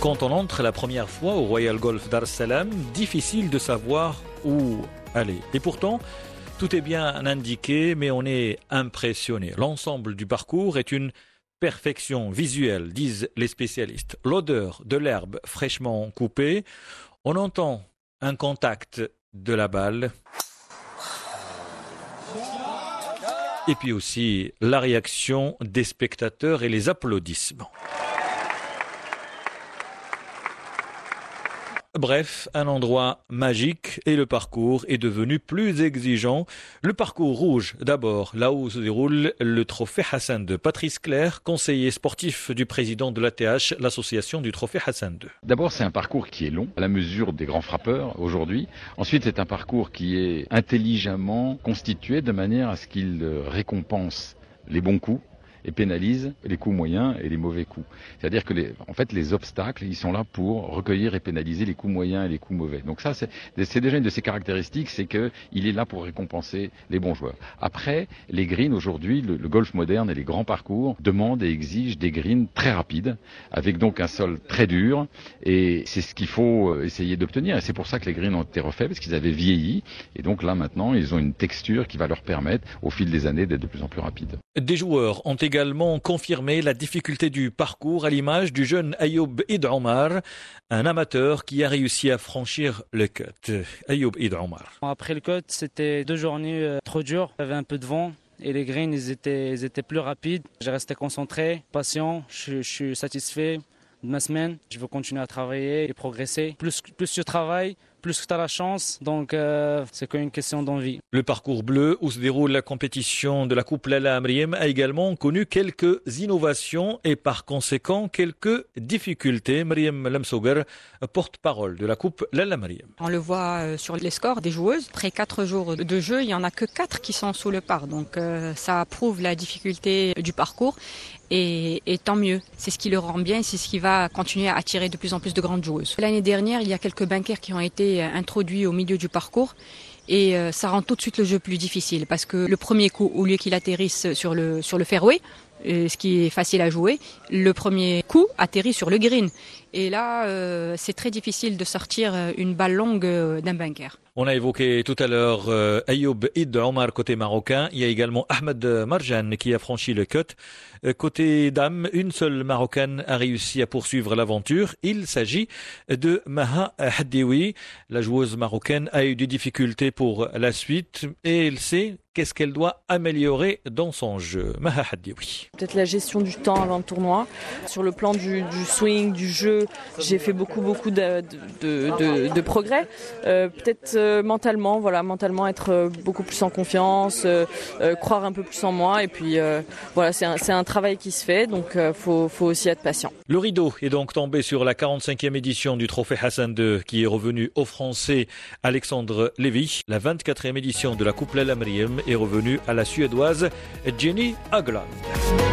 quand on entre la première fois au Royal Golf Dar es Salaam, difficile de savoir où aller. Et pourtant, tout est bien indiqué, mais on est impressionné. L'ensemble du parcours est une perfection visuelle, disent les spécialistes. L'odeur de l'herbe fraîchement coupée, on entend un contact de la balle. Et puis aussi la réaction des spectateurs et les applaudissements. Bref, un endroit magique et le parcours est devenu plus exigeant. Le parcours rouge, d'abord, là où se déroule le trophée Hassan II. Patrice Claire, conseiller sportif du président de l'ATH, l'association du trophée Hassan II. D'abord, c'est un parcours qui est long, à la mesure des grands frappeurs aujourd'hui. Ensuite, c'est un parcours qui est intelligemment constitué de manière à ce qu'il récompense les bons coups et pénalise les coups moyens et les mauvais coups. C'est-à-dire que les, en fait, les obstacles, ils sont là pour recueillir et pénaliser les coups moyens et les coups mauvais. Donc ça, c'est déjà une de ses caractéristiques, c'est qu'il est là pour récompenser les bons joueurs. Après, les greens aujourd'hui, le, golf moderne et les grands parcours demandent et exigent des greens très rapides, avec donc un sol très dur, et c'est ce qu'il faut euh, essayer d'obtenir. Et c'est pour ça que les greens ont été refaits, parce qu'ils avaient vieilli, et donc là maintenant, ils ont une texture qui va leur permettre, au fil des années, d'être de plus en plus rapides. Des joueurs ont également confirmé la difficulté du parcours à l'image du jeune Ayoub Id Omar, un amateur qui a réussi à franchir le cut. Ayoub Id Omar. Après le cut, c'était deux journées euh, trop dures. Il y avait un peu de vent et les greens ils étaient, plus rapides. J'ai resté concentré, patient, je, je, suis satisfait de ma semaine. Je veux continuer à travailler et progresser. Plus, plus je travaille, plus que tu as la chance. Donc, euh, c'est qu'une question d'envie. Le parcours bleu où se déroule la compétition de la Coupe Lala Amriem a également connu quelques innovations et par conséquent quelques difficultés. Mriem Lamsogar, porte-parole de la Coupe Lala Amriem. On le voit euh, sur les scores des joueuses. Après quatre jours de jeu, il n'y en a que quatre qui sont sous le par. Donc, euh, ça prouve la difficulté du parcours. Et, et, tant mieux. C'est ce qui le rend bien et c'est ce qui va continuer à attirer de plus en plus de grandes joueuses. L'année dernière, il y a quelques banquers qui ont été introduits au milieu du parcours. Et euh, ça rend tout de suite le jeu plus difficile parce que le premier coup, au lieu qu'il atterrisse sur le, sur le fairway, ce qui est facile à jouer, le premier coup atterrit sur le green. Et là, euh, c'est très difficile de sortir une balle longue d'un bunker. On a évoqué tout à l'heure euh, Ayoub Id Omar côté marocain. Il y a également Ahmed Marjan qui a franchi le cut. Euh, côté dame, une seule marocaine a réussi à poursuivre l'aventure. Il s'agit de Maha Haddiwi. La joueuse marocaine a eu des difficultés pour la suite et elle sait qu'est-ce qu'elle doit améliorer dans son jeu. Maha Haddiwi. Peut-être la gestion du temps avant le tournoi. Sur le plan du, swing, du jeu, j'ai fait beaucoup, beaucoup de, de, progrès. Euh, peut-être euh, mentalement, voilà, mentalement être euh, beaucoup plus en confiance, euh, croire un peu plus en moi. Et puis voilà, c'est un, un, travail qui se fait, donc faut, faut aussi être patient. Le rideau est donc tombé sur la 45e édition du Trophée Hassan II, qui est revenu au Français Alexandre Lévy. La 24e édition de la Coupe Lalamriem est revenue à la Suédoise Jenny Agland.